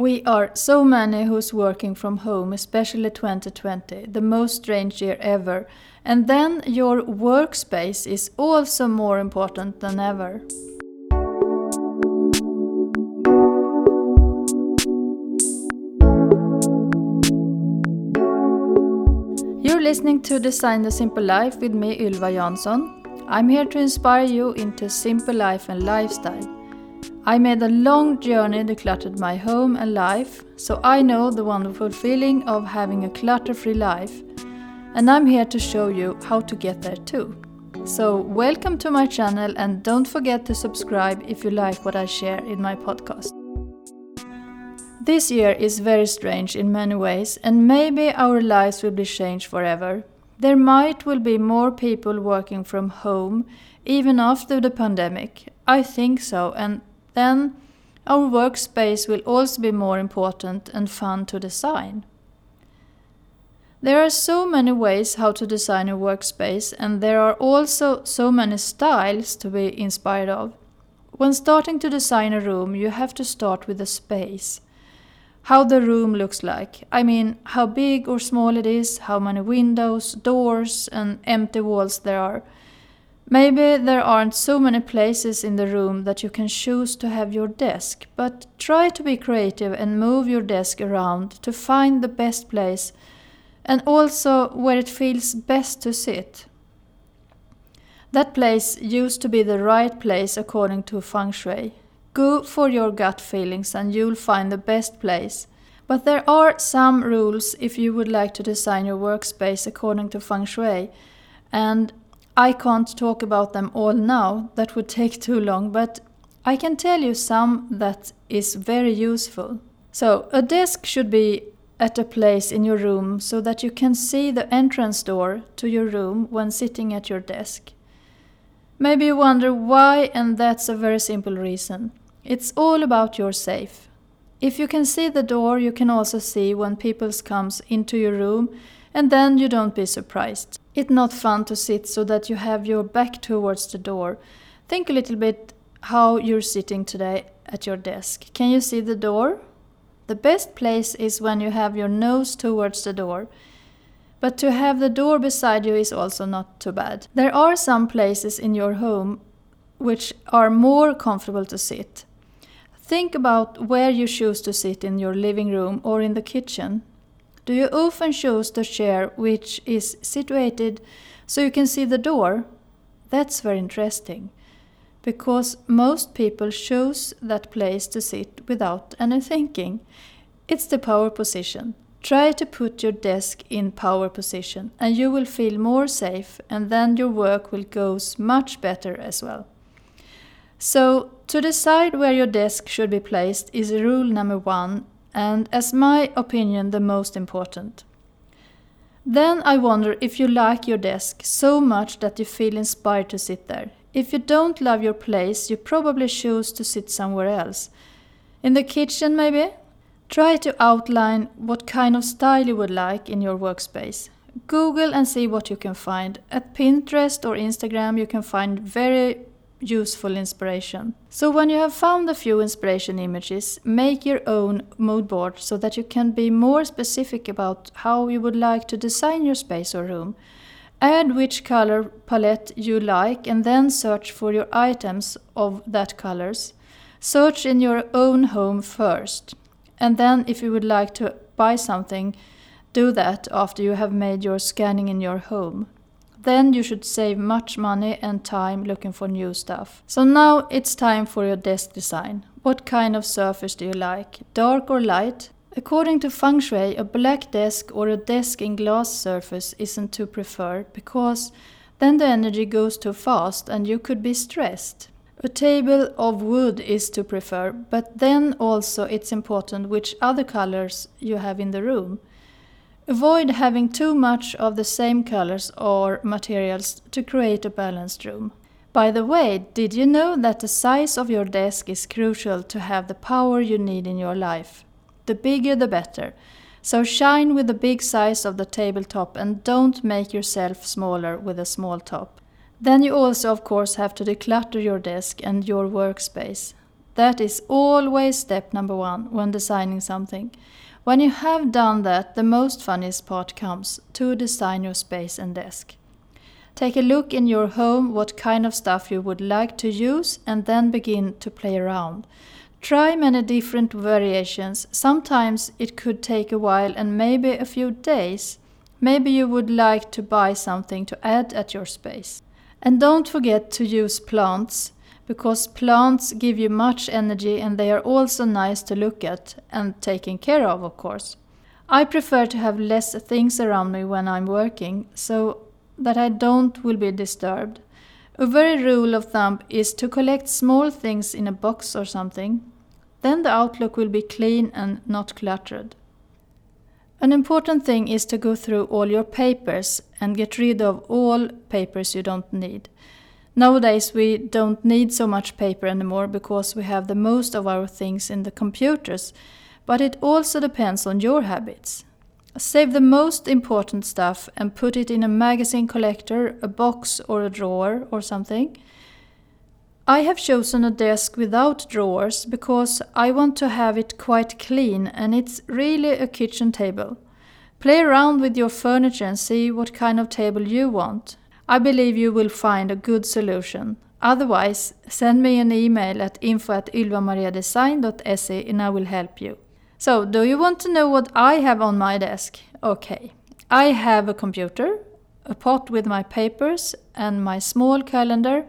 We are so many who's working from home, especially 2020, the most strange year ever. And then your workspace is also more important than ever. You're listening to Design the Simple Life with me, Ylva Jansson. I'm here to inspire you into simple life and lifestyle. I made a long journey decluttered my home and life, so I know the wonderful feeling of having a clutter free life. And I'm here to show you how to get there too. So, welcome to my channel and don't forget to subscribe if you like what I share in my podcast. This year is very strange in many ways, and maybe our lives will be changed forever. There might will be more people working from home even after the pandemic. I think so, and then our workspace will also be more important and fun to design. There are so many ways how to design a workspace, and there are also so many styles to be inspired of. When starting to design a room, you have to start with the space. How the room looks like. I mean, how big or small it is, how many windows, doors, and empty walls there are. Maybe there aren't so many places in the room that you can choose to have your desk, but try to be creative and move your desk around to find the best place and also where it feels best to sit. That place used to be the right place according to feng shui. Go for your gut feelings and you'll find the best place. But there are some rules if you would like to design your workspace according to feng shui, and I can't talk about them all now, that would take too long, but I can tell you some that is very useful. So, a desk should be at a place in your room so that you can see the entrance door to your room when sitting at your desk. Maybe you wonder why, and that's a very simple reason. It's all about your safe. If you can see the door, you can also see when people comes into your room, and then you don't be surprised. It's not fun to sit so that you have your back towards the door. Think a little bit how you're sitting today at your desk. Can you see the door? The best place is when you have your nose towards the door. But to have the door beside you is also not too bad. There are some places in your home which are more comfortable to sit. Think about where you choose to sit in your living room or in the kitchen. Do you often choose the chair which is situated so you can see the door? That's very interesting, because most people choose that place to sit without any thinking. It's the power position. Try to put your desk in power position and you will feel more safe and then your work will go much better as well. So, to decide where your desk should be placed is rule number one and as my opinion the most important. Then I wonder if you like your desk so much that you feel inspired to sit there. If you don't love your place, you probably choose to sit somewhere else. In the kitchen, maybe? Try to outline what kind of style you would like in your workspace. Google and see what you can find. At Pinterest or Instagram, you can find very useful inspiration. So when you have found a few inspiration images, make your own mood board so that you can be more specific about how you would like to design your space or room. Add which color palette you like and then search for your items of that colors. Search in your own home first. And then if you would like to buy something, do that after you have made your scanning in your home. Then you should save much money and time looking for new stuff. So now it's time for your desk design. What kind of surface do you like? Dark or light? According to feng shui, a black desk or a desk in glass surface isn't to prefer because then the energy goes too fast and you could be stressed. A table of wood is to prefer, but then also it's important which other colors you have in the room. Avoid having too much of the same colors or materials to create a balanced room. By the way, did you know that the size of your desk is crucial to have the power you need in your life? The bigger the better. So shine with the big size of the tabletop and don't make yourself smaller with a small top. Then you also, of course, have to declutter your desk and your workspace. That is always step number one when designing something. When you have done that, the most funniest part comes to design your space and desk. Take a look in your home what kind of stuff you would like to use and then begin to play around. Try many different variations. Sometimes it could take a while and maybe a few days. Maybe you would like to buy something to add at your space. And don't forget to use plants because plants give you much energy and they are also nice to look at and taken care of, of course. I prefer to have less things around me when I'm working so that I don't will be disturbed. A very rule of thumb is to collect small things in a box or something. Then the outlook will be clean and not cluttered. An important thing is to go through all your papers and get rid of all papers you don't need. Nowadays, we don't need so much paper anymore because we have the most of our things in the computers, but it also depends on your habits. Save the most important stuff and put it in a magazine collector, a box, or a drawer or something. I have chosen a desk without drawers because I want to have it quite clean and it's really a kitchen table. Play around with your furniture and see what kind of table you want. I believe you will find a good solution. Otherwise, send me an email at info at and I will help you. So, do you want to know what I have on my desk? Okay. I have a computer, a pot with my papers, and my small calendar,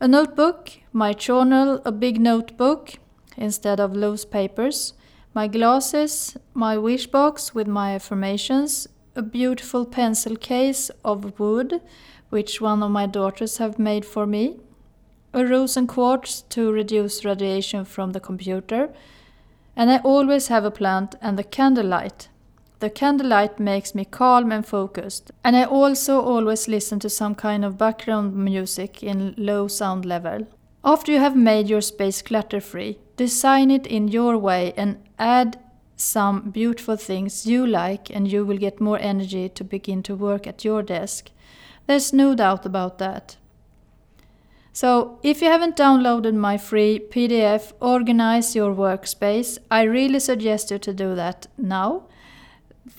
a notebook, my journal, a big notebook instead of loose papers, my glasses, my wish box with my affirmations, a beautiful pencil case of wood, which one of my daughters have made for me, a rosin quartz to reduce radiation from the computer, and I always have a plant and the candlelight. The candlelight makes me calm and focused, and I also always listen to some kind of background music in low sound level. After you have made your space clutter free, design it in your way and add some beautiful things you like, and you will get more energy to begin to work at your desk. There's no doubt about that. So, if you haven't downloaded my free PDF Organize Your Workspace, I really suggest you to do that now.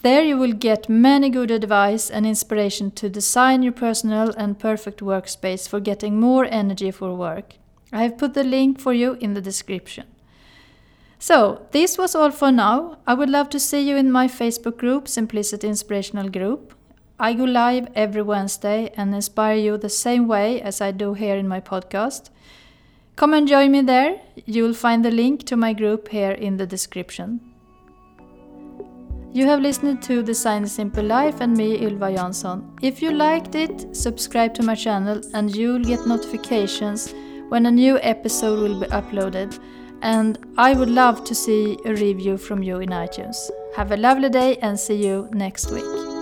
There you will get many good advice and inspiration to design your personal and perfect workspace for getting more energy for work. I have put the link for you in the description. So, this was all for now. I would love to see you in my Facebook group, Simplicity Inspirational Group. I go live every Wednesday and inspire you the same way as I do here in my podcast. Come and join me there. You will find the link to my group here in the description. You have listened to Design a Simple Life and me, Ylva Jansson. If you liked it, subscribe to my channel and you'll get notifications when a new episode will be uploaded. And I would love to see a review from you in iTunes. Have a lovely day and see you next week.